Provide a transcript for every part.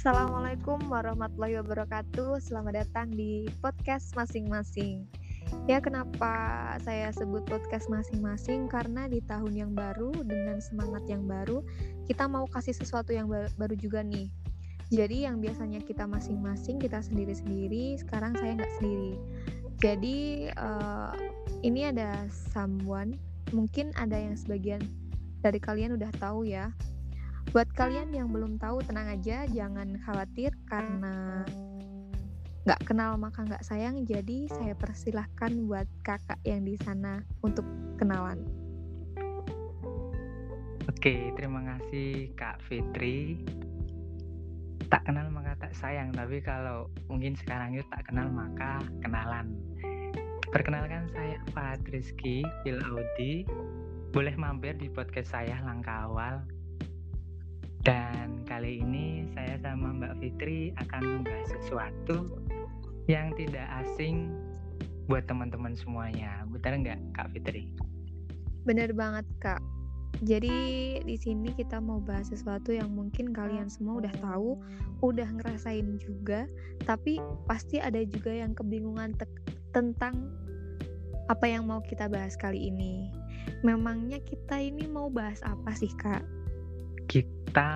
Assalamualaikum warahmatullahi wabarakatuh. Selamat datang di podcast masing-masing. Ya, kenapa saya sebut podcast masing-masing? Karena di tahun yang baru dengan semangat yang baru, kita mau kasih sesuatu yang baru juga nih. Jadi yang biasanya kita masing-masing, kita sendiri-sendiri, sekarang saya nggak sendiri. Jadi uh, ini ada someone, mungkin ada yang sebagian dari kalian udah tahu ya, Buat kalian yang belum tahu, tenang aja, jangan khawatir karena nggak kenal maka nggak sayang. Jadi saya persilahkan buat kakak yang di sana untuk kenalan. Oke, terima kasih Kak Fitri. Tak kenal maka tak sayang, tapi kalau mungkin sekarang itu tak kenal maka kenalan. Perkenalkan saya Pak Rizky Phil Audi. Boleh mampir di podcast saya Langkah Awal dan kali ini saya sama Mbak Fitri akan membahas sesuatu yang tidak asing buat teman-teman semuanya. Benar nggak Kak Fitri? Benar banget Kak. Jadi di sini kita mau bahas sesuatu yang mungkin kalian semua udah tahu, udah ngerasain juga, tapi pasti ada juga yang kebingungan tentang apa yang mau kita bahas kali ini. Memangnya kita ini mau bahas apa sih, Kak? Kita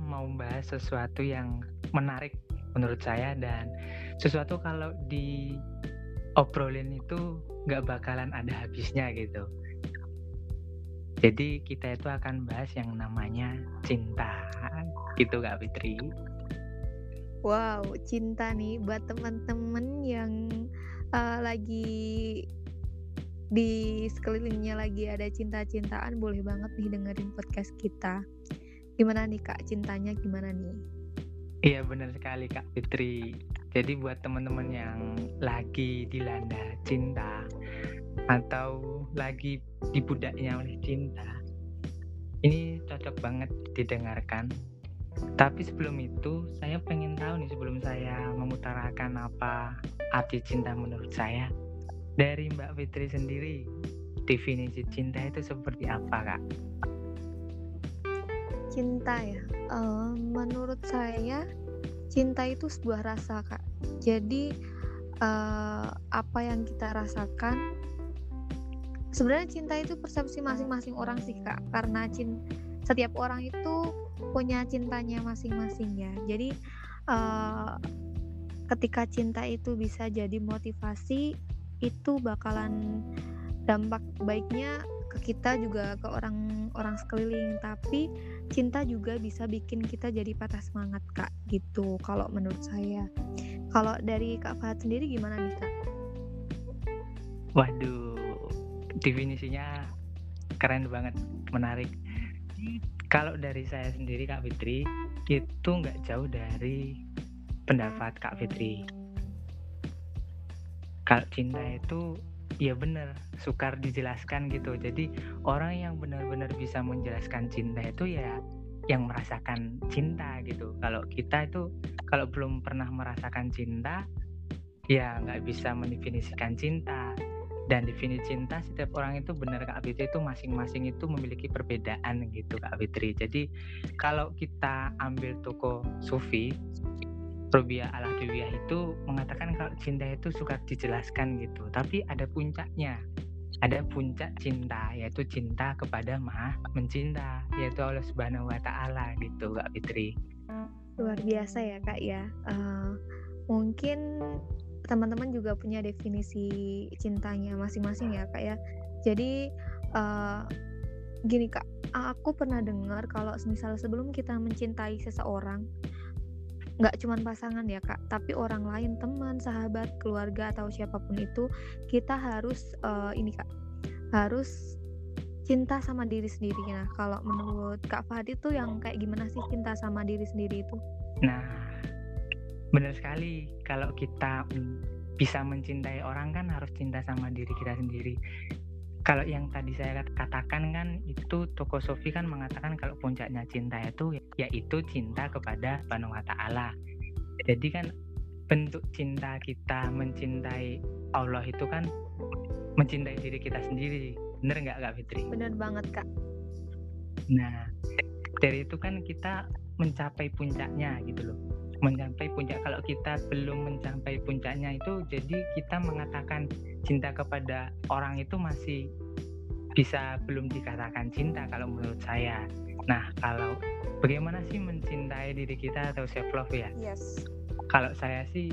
mau bahas sesuatu yang menarik menurut saya dan sesuatu kalau di obrolin itu nggak bakalan ada habisnya gitu. Jadi kita itu akan bahas yang namanya cinta, gitu Kak Fitri. Wow, cinta nih buat teman-teman yang uh, lagi di sekelilingnya lagi ada cinta-cintaan, boleh banget nih dengerin podcast kita. Gimana nih Kak, cintanya gimana nih? Iya benar sekali Kak Fitri. Jadi buat teman-teman yang lagi dilanda cinta atau lagi dibudaknya oleh cinta, ini cocok banget didengarkan. Tapi sebelum itu, saya pengen tahu nih sebelum saya mengutarakan apa arti cinta menurut saya. Dari Mbak Fitri sendiri, definisi cinta itu seperti apa, Kak? Cinta ya. Uh, menurut saya cinta itu sebuah rasa kak. Jadi uh, apa yang kita rasakan sebenarnya cinta itu persepsi masing-masing orang sih kak. Karena cinta setiap orang itu punya cintanya masing-masing ya. Jadi uh, ketika cinta itu bisa jadi motivasi itu bakalan dampak baiknya ke kita juga ke orang-orang sekeliling. Tapi cinta juga bisa bikin kita jadi patah semangat kak gitu kalau menurut saya. Kalau dari kak Fahad sendiri gimana nih kak? Waduh definisinya keren banget menarik. Kalau dari saya sendiri kak Fitri itu nggak jauh dari pendapat kak Fitri. Kalau cinta itu Iya bener, sukar dijelaskan gitu. Jadi orang yang benar-benar bisa menjelaskan cinta itu ya yang merasakan cinta gitu. Kalau kita itu kalau belum pernah merasakan cinta, ya nggak bisa mendefinisikan cinta. Dan definisi cinta setiap orang itu benar Kak Fitri itu masing-masing itu memiliki perbedaan gitu Kak Fitri. Jadi kalau kita ambil toko Sufi, Robia al itu mengatakan kalau cinta itu suka dijelaskan gitu, tapi ada puncaknya. Ada puncak cinta, yaitu cinta kepada Maha Mencinta, yaitu Allah Subhanahu wa taala gitu, Kak Fitri. Luar biasa ya, Kak ya. Uh, mungkin teman-teman juga punya definisi cintanya masing-masing ya, Kak ya. Jadi uh, gini, Kak, aku pernah dengar kalau misal sebelum kita mencintai seseorang, nggak cuma pasangan ya kak tapi orang lain teman sahabat keluarga atau siapa pun itu kita harus uh, ini kak harus cinta sama diri sendiri. Nah kalau menurut kak Fadi tuh yang kayak gimana sih cinta sama diri sendiri itu? Nah benar sekali. Kalau kita bisa mencintai orang kan harus cinta sama diri kita sendiri kalau yang tadi saya katakan kan itu toko Sofi kan mengatakan kalau puncaknya cinta itu yaitu cinta kepada Subhanahu wa taala. Jadi kan bentuk cinta kita mencintai Allah itu kan mencintai diri kita sendiri. Bener nggak Kak Fitri? Bener banget Kak. Nah, dari itu kan kita mencapai puncaknya gitu loh. mencapai puncak kalau kita belum mencapai puncaknya itu jadi kita mengatakan cinta kepada orang itu masih bisa belum dikatakan cinta kalau menurut saya. Nah kalau bagaimana sih mencintai diri kita atau self love ya? Yes. Kalau saya sih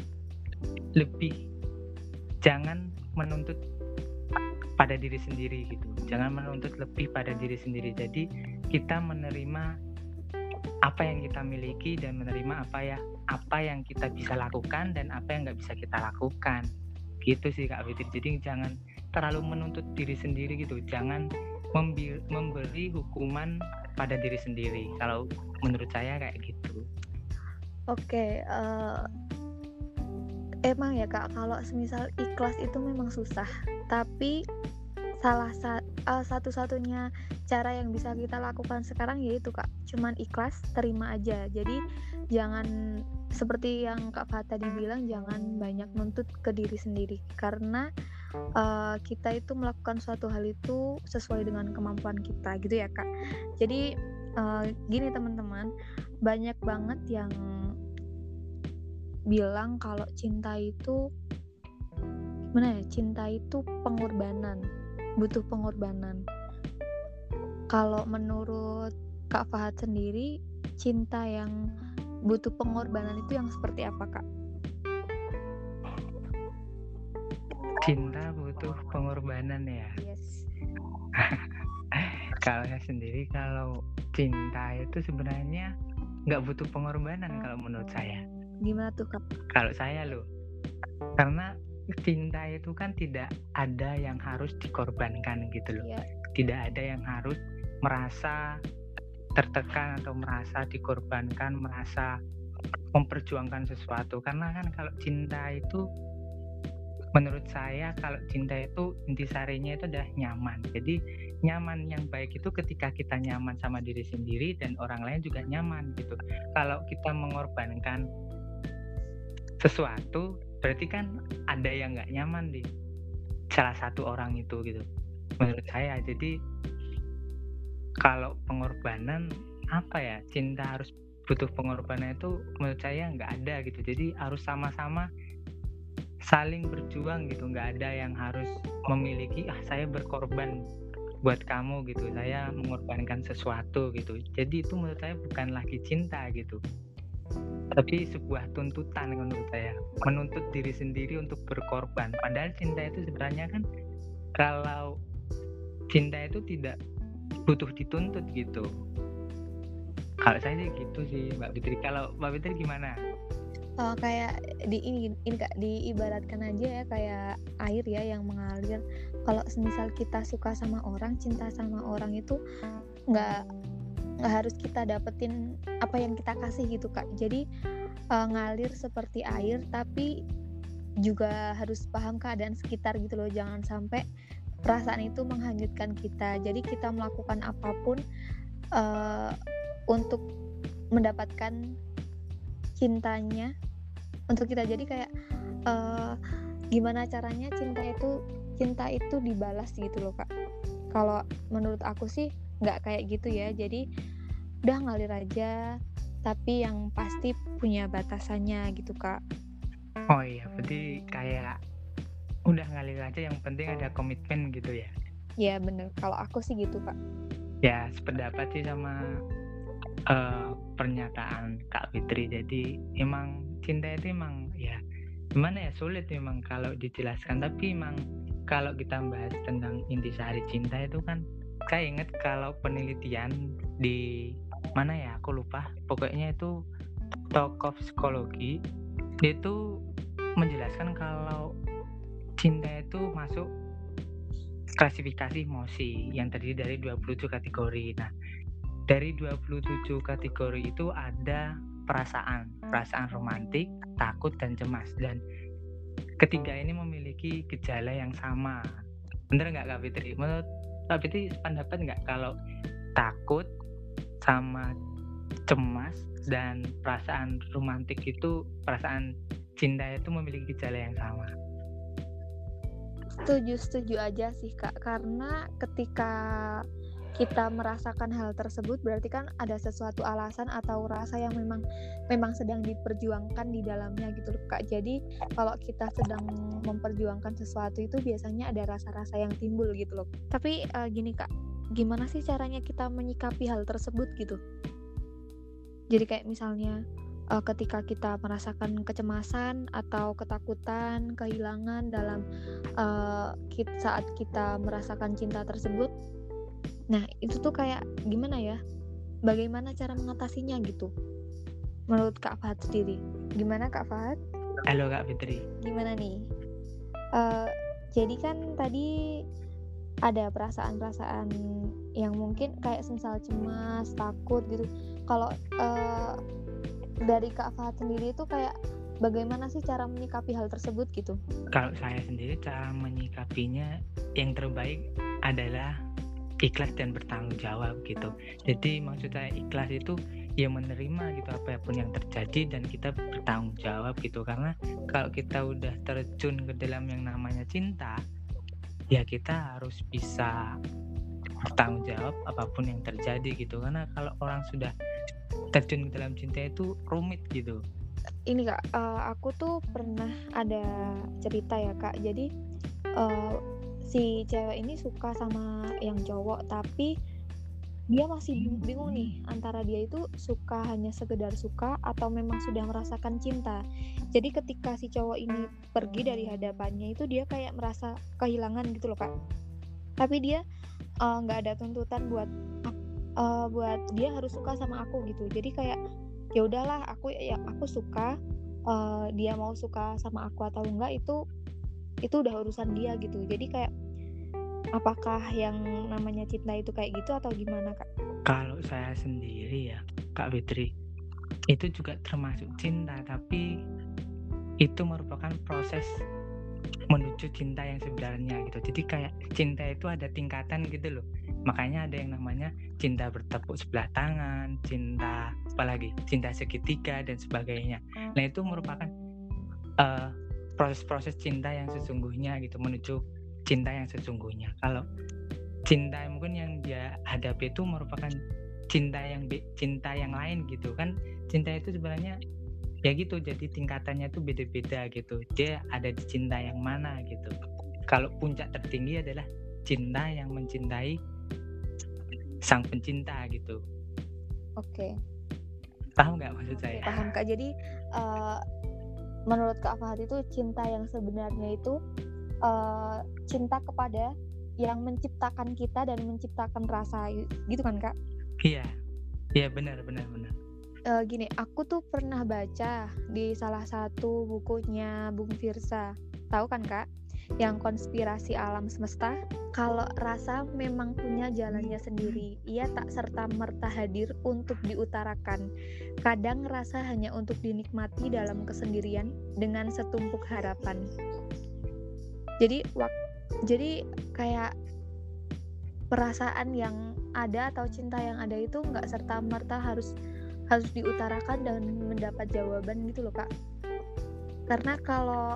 lebih jangan menuntut pada diri sendiri gitu. Jangan menuntut lebih pada diri sendiri. Jadi kita menerima apa yang kita miliki dan menerima apa ya apa yang kita bisa lakukan dan apa yang nggak bisa kita lakukan gitu sih kak Fitri jadi jangan terlalu menuntut diri sendiri gitu. Jangan memberi hukuman pada diri sendiri. Kalau menurut saya kayak gitu. Oke okay, uh, eh, emang ya kak kalau semisal ikhlas itu memang susah. Tapi salah sa uh, satu-satunya cara yang bisa kita lakukan sekarang yaitu kak cuman ikhlas terima aja. Jadi jangan seperti yang kak Fata dibilang jangan banyak nuntut ke diri sendiri karena uh, kita itu melakukan suatu hal itu sesuai dengan kemampuan kita gitu ya kak jadi uh, gini teman-teman banyak banget yang bilang kalau cinta itu gimana ya cinta itu pengorbanan butuh pengorbanan. Kalau menurut Kak Fahad sendiri, cinta yang butuh pengorbanan itu yang seperti apa, Kak? Cinta butuh pengorbanan ya. Yes. kalau saya sendiri kalau cinta itu sebenarnya nggak butuh pengorbanan kalau menurut saya. Gimana tuh, Kak? Kalau saya loh. Karena cinta itu kan tidak ada yang harus dikorbankan gitu loh. Yeah. Tidak ada yang harus merasa tertekan atau merasa dikorbankan, merasa memperjuangkan sesuatu. Karena kan kalau cinta itu menurut saya kalau cinta itu intisarinya itu adalah nyaman. Jadi nyaman yang baik itu ketika kita nyaman sama diri sendiri dan orang lain juga nyaman gitu. Kalau kita mengorbankan sesuatu berarti kan ada yang nggak nyaman di salah satu orang itu gitu menurut saya jadi kalau pengorbanan apa ya cinta harus butuh pengorbanan itu menurut saya nggak ada gitu. Jadi harus sama-sama saling berjuang gitu. Nggak ada yang harus memiliki ah saya berkorban buat kamu gitu. Saya mengorbankan sesuatu gitu. Jadi itu menurut saya bukan lagi cinta gitu. Tapi sebuah tuntutan menurut saya. Menuntut diri sendiri untuk berkorban. Padahal cinta itu sebenarnya kan kalau cinta itu tidak butuh dituntut gitu. Kalau saya sih gitu sih Mbak Fitri. Kalau Mbak Fitri gimana? Oh, kayak di ini ini kak diibaratkan aja ya kayak air ya yang mengalir. Kalau semisal kita suka sama orang cinta sama orang itu nggak nggak harus kita dapetin apa yang kita kasih gitu kak. Jadi uh, ngalir seperti air tapi juga harus paham keadaan sekitar gitu loh. Jangan sampai perasaan itu menghanyutkan kita. Jadi kita melakukan apa pun uh, untuk mendapatkan cintanya untuk kita. Jadi kayak uh, gimana caranya cinta itu cinta itu dibalas gitu loh kak. Kalau menurut aku sih nggak kayak gitu ya. Jadi udah ngalir aja tapi yang pasti punya batasannya gitu kak. Oh iya berarti kayak udah ngalir aja yang penting ada komitmen gitu ya. Ya bener. Kalau aku sih gitu kak. Ya sependapat sih sama uh, pernyataan kak Fitri. Jadi emang cinta itu emang ya gimana ya sulit memang kalau dijelaskan. Tapi emang kalau kita bahas tentang intisari cinta itu kan saya ingat kalau penelitian di mana ya aku lupa. Pokoknya itu tokoh psikologi dia itu menjelaskan kalau cinta itu masuk klasifikasi emosi yang terdiri dari 27 kategori. Nah, dari 27 kategori itu ada perasaan, perasaan romantik, takut dan cemas dan ketiga ini memiliki gejala yang sama. Bener nggak Kak Fitri? Menurut Kak Fitri pendapat nggak kalau takut sama cemas dan perasaan romantik itu perasaan cinta itu memiliki gejala yang sama? Setuju, setuju aja sih kak. Karena ketika kita merasakan hal tersebut berarti kan ada sesuatu alasan atau rasa yang memang memang sedang diperjuangkan di dalamnya gitu loh kak. Jadi kalau kita sedang memperjuangkan sesuatu itu biasanya ada rasa-rasa yang timbul gitu loh. Tapi uh, gini kak gimana sih caranya kita menyikapi hal tersebut gitu? Jadi kayak misalnya uh, ketika kita merasakan kecemasan atau ketakutan, kehilangan dalam uh, saat kita merasakan cinta tersebut. Nah, itu tuh kayak gimana ya? Bagaimana cara mengatasinya gitu? Menurut Kak Fahad sendiri, gimana Kak Fahad? Halo Kak Fitri. Gimana nih? Uh, jadi kan tadi ada perasaan-perasaan yang mungkin kayak semisal cemas, takut gitu. Kalau uh, dari Kak Fahad sendiri itu kayak bagaimana sih cara menyikapi hal tersebut gitu? Kalau saya sendiri cara menyikapinya yang terbaik adalah ikhlas dan bertanggung jawab gitu. Jadi maksud saya ikhlas itu ya menerima gitu apa pun yang terjadi dan kita bertanggung jawab gitu karena kalau kita udah terjun ke dalam yang namanya cinta ya kita harus bisa bertanggung jawab apa pun yang terjadi gitu karena kalau orang sudah terjun ke dalam cinta itu rumit gitu ini kak uh, aku tuh pernah ada cerita ya kak jadi uh, si cewek ini suka sama yang cowok tapi dia masih bingung nih antara dia itu suka hanya sekedar suka atau memang sudah merasakan cinta. Jadi ketika si cowok ini pergi dari hadapannya itu dia kayak merasa kehilangan gitu loh kak. Tapi dia eh, nggak uh, ada tuntutan buat uh, buat dia harus suka sama aku gitu jadi kayak ya udahlah aku ya aku suka uh, dia mau suka sama aku atau enggak itu itu udah urusan dia gitu jadi kayak apakah yang namanya cinta itu kayak gitu atau gimana kak? Kalau saya sendiri ya kak Fitri itu juga termasuk cinta tapi itu merupakan proses menuju cinta yang sebenarnya gitu. Jadi kayak cinta itu ada tingkatan gitu loh. Makanya ada yang namanya cinta bertepuk sebelah tangan cinta apalagi cinta segitiga dan sebagainya. Nah itu merupakan eh, proses-proses cinta yang sesungguhnya gitu menuju cinta yang sesungguhnya. Kalau cinta mungkin yang dia hadapi itu merupakan cinta yang cinta yang lain gitu kan. Cinta itu sebenarnya ya gitu jadi tingkatannya tuh beda-beda gitu dia ada di cinta yang mana gitu kalau puncak tertinggi adalah cinta yang mencintai sang pencinta gitu. Oke. Okay. Paham nggak maksud saya? Paham kak. Jadi uh, menurut kak Fahad itu cinta yang sebenarnya itu uh, cinta kepada yang menciptakan kita dan menciptakan rasa gitu kan kak? Iya, iya benar benar benar. Uh, gini, aku tuh pernah baca di salah satu bukunya Bung Firsa, tahu kan kak? yang konspirasi alam semesta, kalau rasa memang punya jalannya sendiri, ia tak serta-merta hadir untuk diutarakan. Kadang rasa hanya untuk dinikmati dalam kesendirian dengan setumpuk harapan. Jadi, jadi kayak perasaan yang ada atau cinta yang ada itu nggak serta merta harus harus diutarakan dan mendapat jawaban gitu loh kak. Karena kalau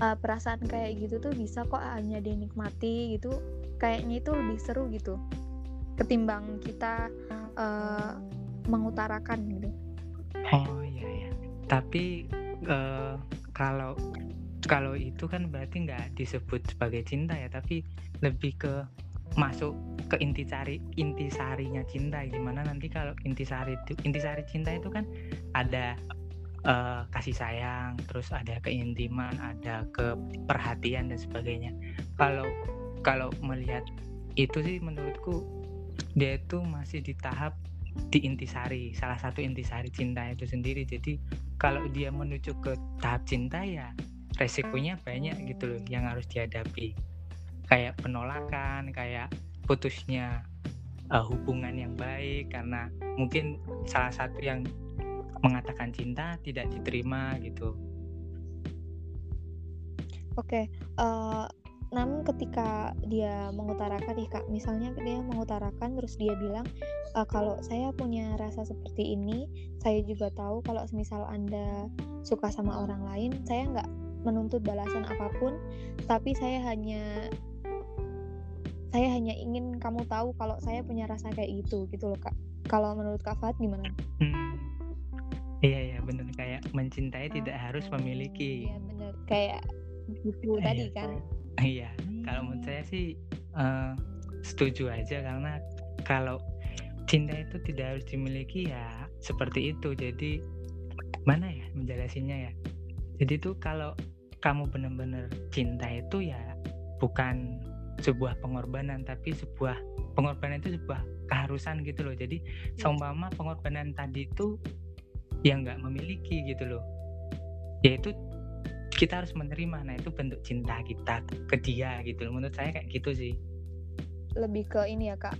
uh, perasaan kayak gitu tuh bisa kok hanya dinikmati gitu kayaknya itu lebih seru gitu ketimbang kita uh, mengutarakan gitu. Oh iya ya tapi uh, kalau kalau itu kan berarti nggak disebut sebagai cinta ya tapi lebih ke masuk ke intisari intisarinya cinta gimana nanti kalau intisari intisari cinta itu kan ada uh, kasih sayang, terus ada keintiman, ada keperhatian dan sebagainya. Kalau kalau melihat itu sih menurutku dia itu masih di tahap di intisari, salah satu intisari cinta itu sendiri. Jadi kalau dia menuju ke tahap cinta ya resikonya banyak gitu loh yang harus dihadapi. Kayak penolakan, kayak putusnya uh, hubungan yang baik karena mungkin salah satu yang mengatakan cinta tidak diterima gitu. Oke, okay, uh, eh, namun ketika dia mengutarakan nih kak, misalnya dia mengutarakan terus dia bilang e, kalau saya punya rasa seperti ini, saya juga tahu kalau misal anda suka sama orang lain, saya nggak menuntut balasan apa pun, tapi saya hanya saya hanya ingin kamu tahu kalau saya punya rasa kayak gitu gitu loh kak kalau menurut kak Fat gimana? Hmm. Iya ya benar kayak mencintai tidak harus memiliki. Iya benar kayak gitu Eh, tadi kan. Iya, kalau menurut saya sih eh, setuju aja karena kalau cinta itu tidak harus dimiliki ya seperti itu. Jadi mana ya menjelasinnya ya? Jadi tuh kalau kamu benar-benar cinta itu ya bukan sebuah pengorbanan tapi sebuah pengorbanan itu sebuah keharusan gitu loh. Jadi Iya. seumpama pengorbanan tadi itu yang nggak memiliki gitu loh. Yaitu kita harus menerima. Nah, itu bentuk cinta kita ke dia gitu loh. Menurut saya kayak gitu sih. Lebih ke ini ya kak.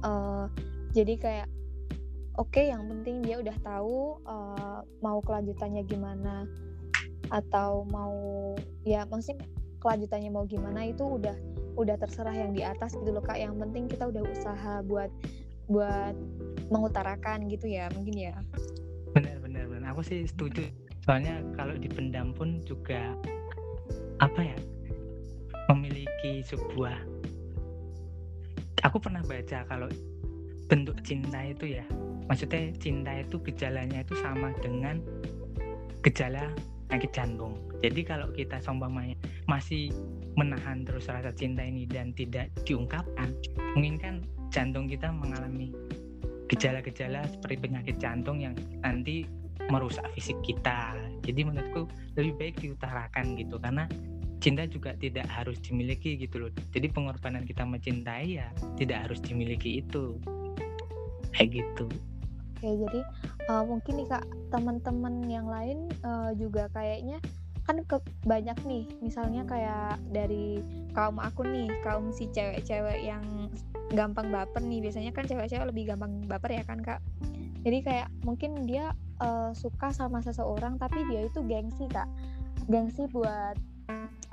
Eh, jadi kayak oke yang penting dia udah tahu eh, mau kelanjutannya gimana atau mau ya maksudnya kelanjutannya mau gimana itu udah udah terserah yang di atas gitu loh kak. Yang penting kita udah usaha buat buat mengutarakan gitu ya mungkin ya. Benar benar benar. Aku sih setuju. Soalnya kalau dipendam pun juga apa ya? Memiliki sebuah Aku pernah baca kalau bentuk cinta itu ya. Maksudnya cinta itu gejalanya itu sama dengan gejala penyakit jantung. Jadi kalau kita seumpamanya masih menahan terus rasa cinta ini dan tidak diungkapkan, mungkin kan jantung kita mengalami gejala-gejala seperti penyakit jantung yang nanti merusak fisik kita. Jadi menurutku lebih baik diutarakan gitu karena cinta juga tidak harus dimiliki gitu loh. Jadi pengorbanan kita mencintai ya tidak harus dimiliki itu. Kayak gitu. Oke, jadi uh, mungkin nih kak teman-teman yang lain uh, juga kayaknya kan ke banyak nih, misalnya kayak dari kaum aku nih, kaum si cewek-cewek yang gampang baper nih, biasanya kan cewek-cewek lebih gampang baper ya kan kak. Jadi kayak mungkin dia uh, suka sama seseorang tapi dia itu gengsi kak, gengsi buat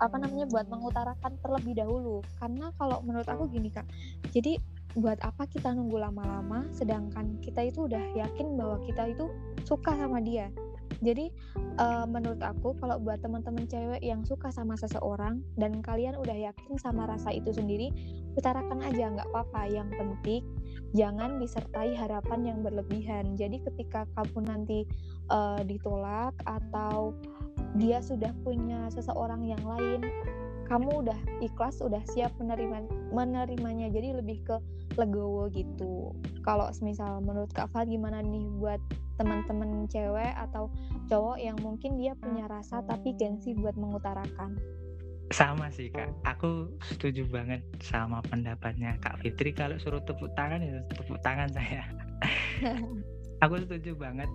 apa namanya buat mengutarakan terlebih dahulu. Karena kalau menurut aku gini kak, jadi buat apa kita nunggu lama-lama sedangkan kita itu udah yakin bahwa kita itu suka sama dia jadi uh, menurut aku kalau buat teman-teman cewek yang suka sama seseorang dan kalian udah yakin sama rasa itu sendiri utarakan aja nggak apa-apa. Yang penting jangan disertai harapan yang berlebihan. Jadi ketika kamu nanti uh, ditolak atau dia sudah punya seseorang yang lain kamu udah ikhlas udah siap menerima menerimanya. Jadi lebih ke legowo gitu. Kalau misal menurut Kak Fat gimana nih buat teman-teman cewek atau cowok yang mungkin dia punya rasa tapi gengsi buat mengutarakan? Sama sih kak. Aku setuju banget sama pendapatnya kak Fitri. Kalau suruh tepuk tangan ya tepuk tangan saya. Aku setuju banget.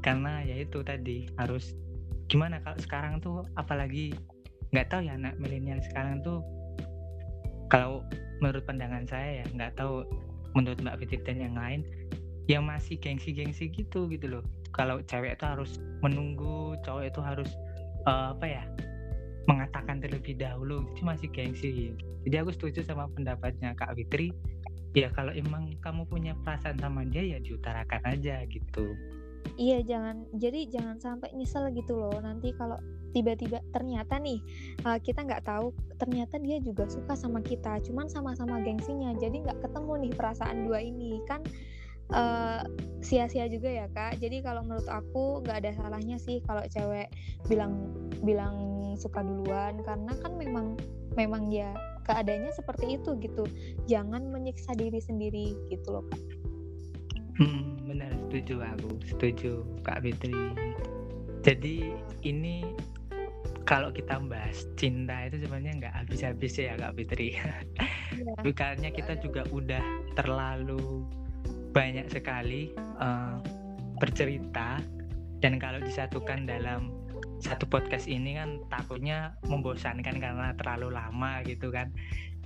Karena ya itu tadi harus gimana kalau sekarang tuh apalagi nggak tahu ya anak milenial sekarang tuh kalau menurut pandangan saya ya nggak tahu menurut Mbak Fitri dan yang lain yang masih gengsi-gengsi gitu gitu loh. Kalau cewek itu harus menunggu cowok itu harus uh, apa ya mengatakan terlebih dahulu itu masih gengsi. Jadi aku setuju sama pendapatnya Kak Fitri ya kalau emang kamu punya perasaan sama dia ya diutarakan aja gitu iya jangan jadi jangan sampai nyesel gitu loh. Nanti kalau tiba-tiba ternyata nih uh, kita nggak tahu ternyata dia juga suka sama kita cuman sama-sama gengsinya jadi nggak ketemu nih perasaan dua ini. Kan uh, sia-sia juga ya kak. Jadi kalau menurut aku nggak ada salahnya sih kalau cewek bilang bilang suka duluan karena kan memang memang ya keadaannya seperti itu gitu. Jangan menyiksa diri sendiri gitu loh kak hmm, benar setuju aku setuju kak Fitri jadi ini kalau kita bahas cinta itu sebenarnya nggak habis-habis ya Kak Fitri. Iya. Bukannya kita juga udah terlalu banyak sekali uh, bercerita dan kalau disatukan dalam satu podcast ini kan takutnya membosankan karena terlalu lama gitu kan.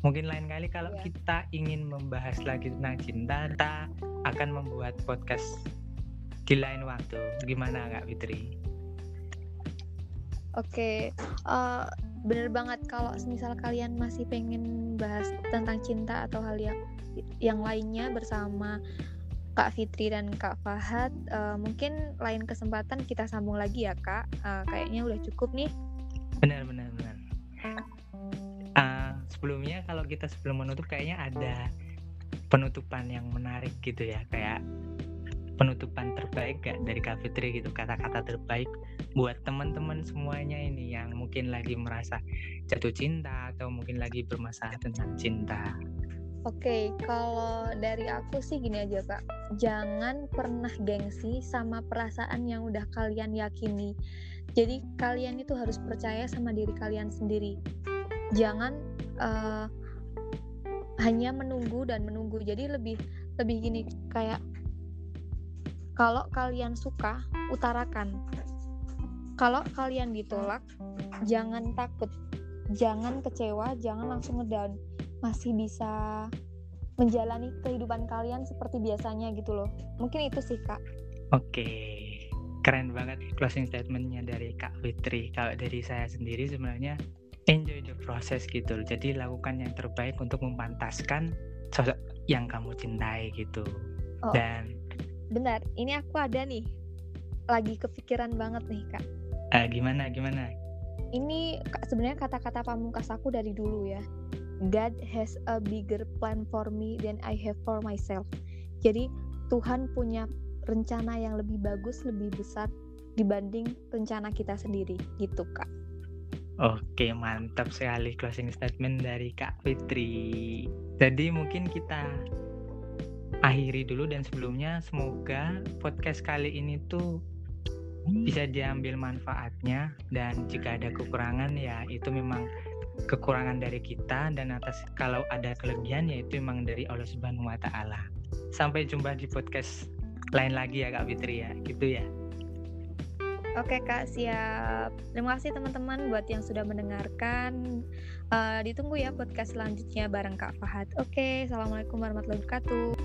Mungkin lain kali kalau Iya. kita ingin membahas lagi tentang cinta, kita akan membuat podcast di lain waktu. Gimana Kak Fitri? Oke, uh, bener banget kalau misal kalian masih pengen bahas tentang cinta atau hal yang yang lainnya bersama Kak Fitri dan Kak Fahad, uh, mungkin lain kesempatan kita sambung lagi ya Kak. Uh, kayaknya udah cukup nih. Benar benar benar. Sebelumnya kalau kita sebelum menutup kayaknya ada penutupan yang menarik gitu ya kayak penutupan terbaik gak dari Kak Fitri gitu kata-kata terbaik buat teman-teman semuanya ini yang mungkin lagi merasa jatuh cinta atau mungkin lagi bermasalah tentang cinta. Oke, kalau dari aku sih gini aja kak, jangan pernah gengsi sama perasaan yang udah kalian yakini. Jadi kalian itu harus percaya sama diri kalian sendiri. Jangan uh, hanya menunggu dan menunggu. Jadi lebih lebih gini kayak kalau kalian suka, utarakan. Kalau kalian ditolak, jangan takut, jangan kecewa, jangan langsung ngedown. Masih bisa menjalani kehidupan kalian seperti biasanya gitu loh. Mungkin itu sih, Kak. Oke. Keren banget closing statementnya dari Kak Fitri. Kalau dari saya sendiri sebenarnya enjoy the process gitu. Jadi lakukan yang terbaik untuk mempantaskan sosok yang kamu cintai gitu. Oh. Dan Benar, ini aku ada nih. Lagi kepikiran banget nih, Kak. Uh, gimana, gimana? Ini sebenarnya kata-kata pamungkas aku dari dulu ya. God has a bigger plan for me than I have for myself. Jadi Tuhan punya rencana yang lebih bagus, lebih besar dibanding rencana kita sendiri, gitu kak. Oke, mantap sekali closing statement dari Kak Fitri. Jadi mungkin kita akhiri dulu dan sebelumnya semoga podcast kali ini tuh bisa diambil manfaatnya dan jika ada kekurangan ya itu memang kekurangan dari kita dan atas kalau ada kelebihan ya itu memang dari Allah Subhanahu wa taala. Sampai jumpa di podcast lain lagi ya Kak Fitri ya, gitu ya. Oke Kak, siap. Terima kasih teman-teman buat yang sudah mendengarkan. Uh, ditunggu ya podcast selanjutnya bareng Kak Fahad. Oke, Assalamualaikum warahmatullahi wabarakatuh.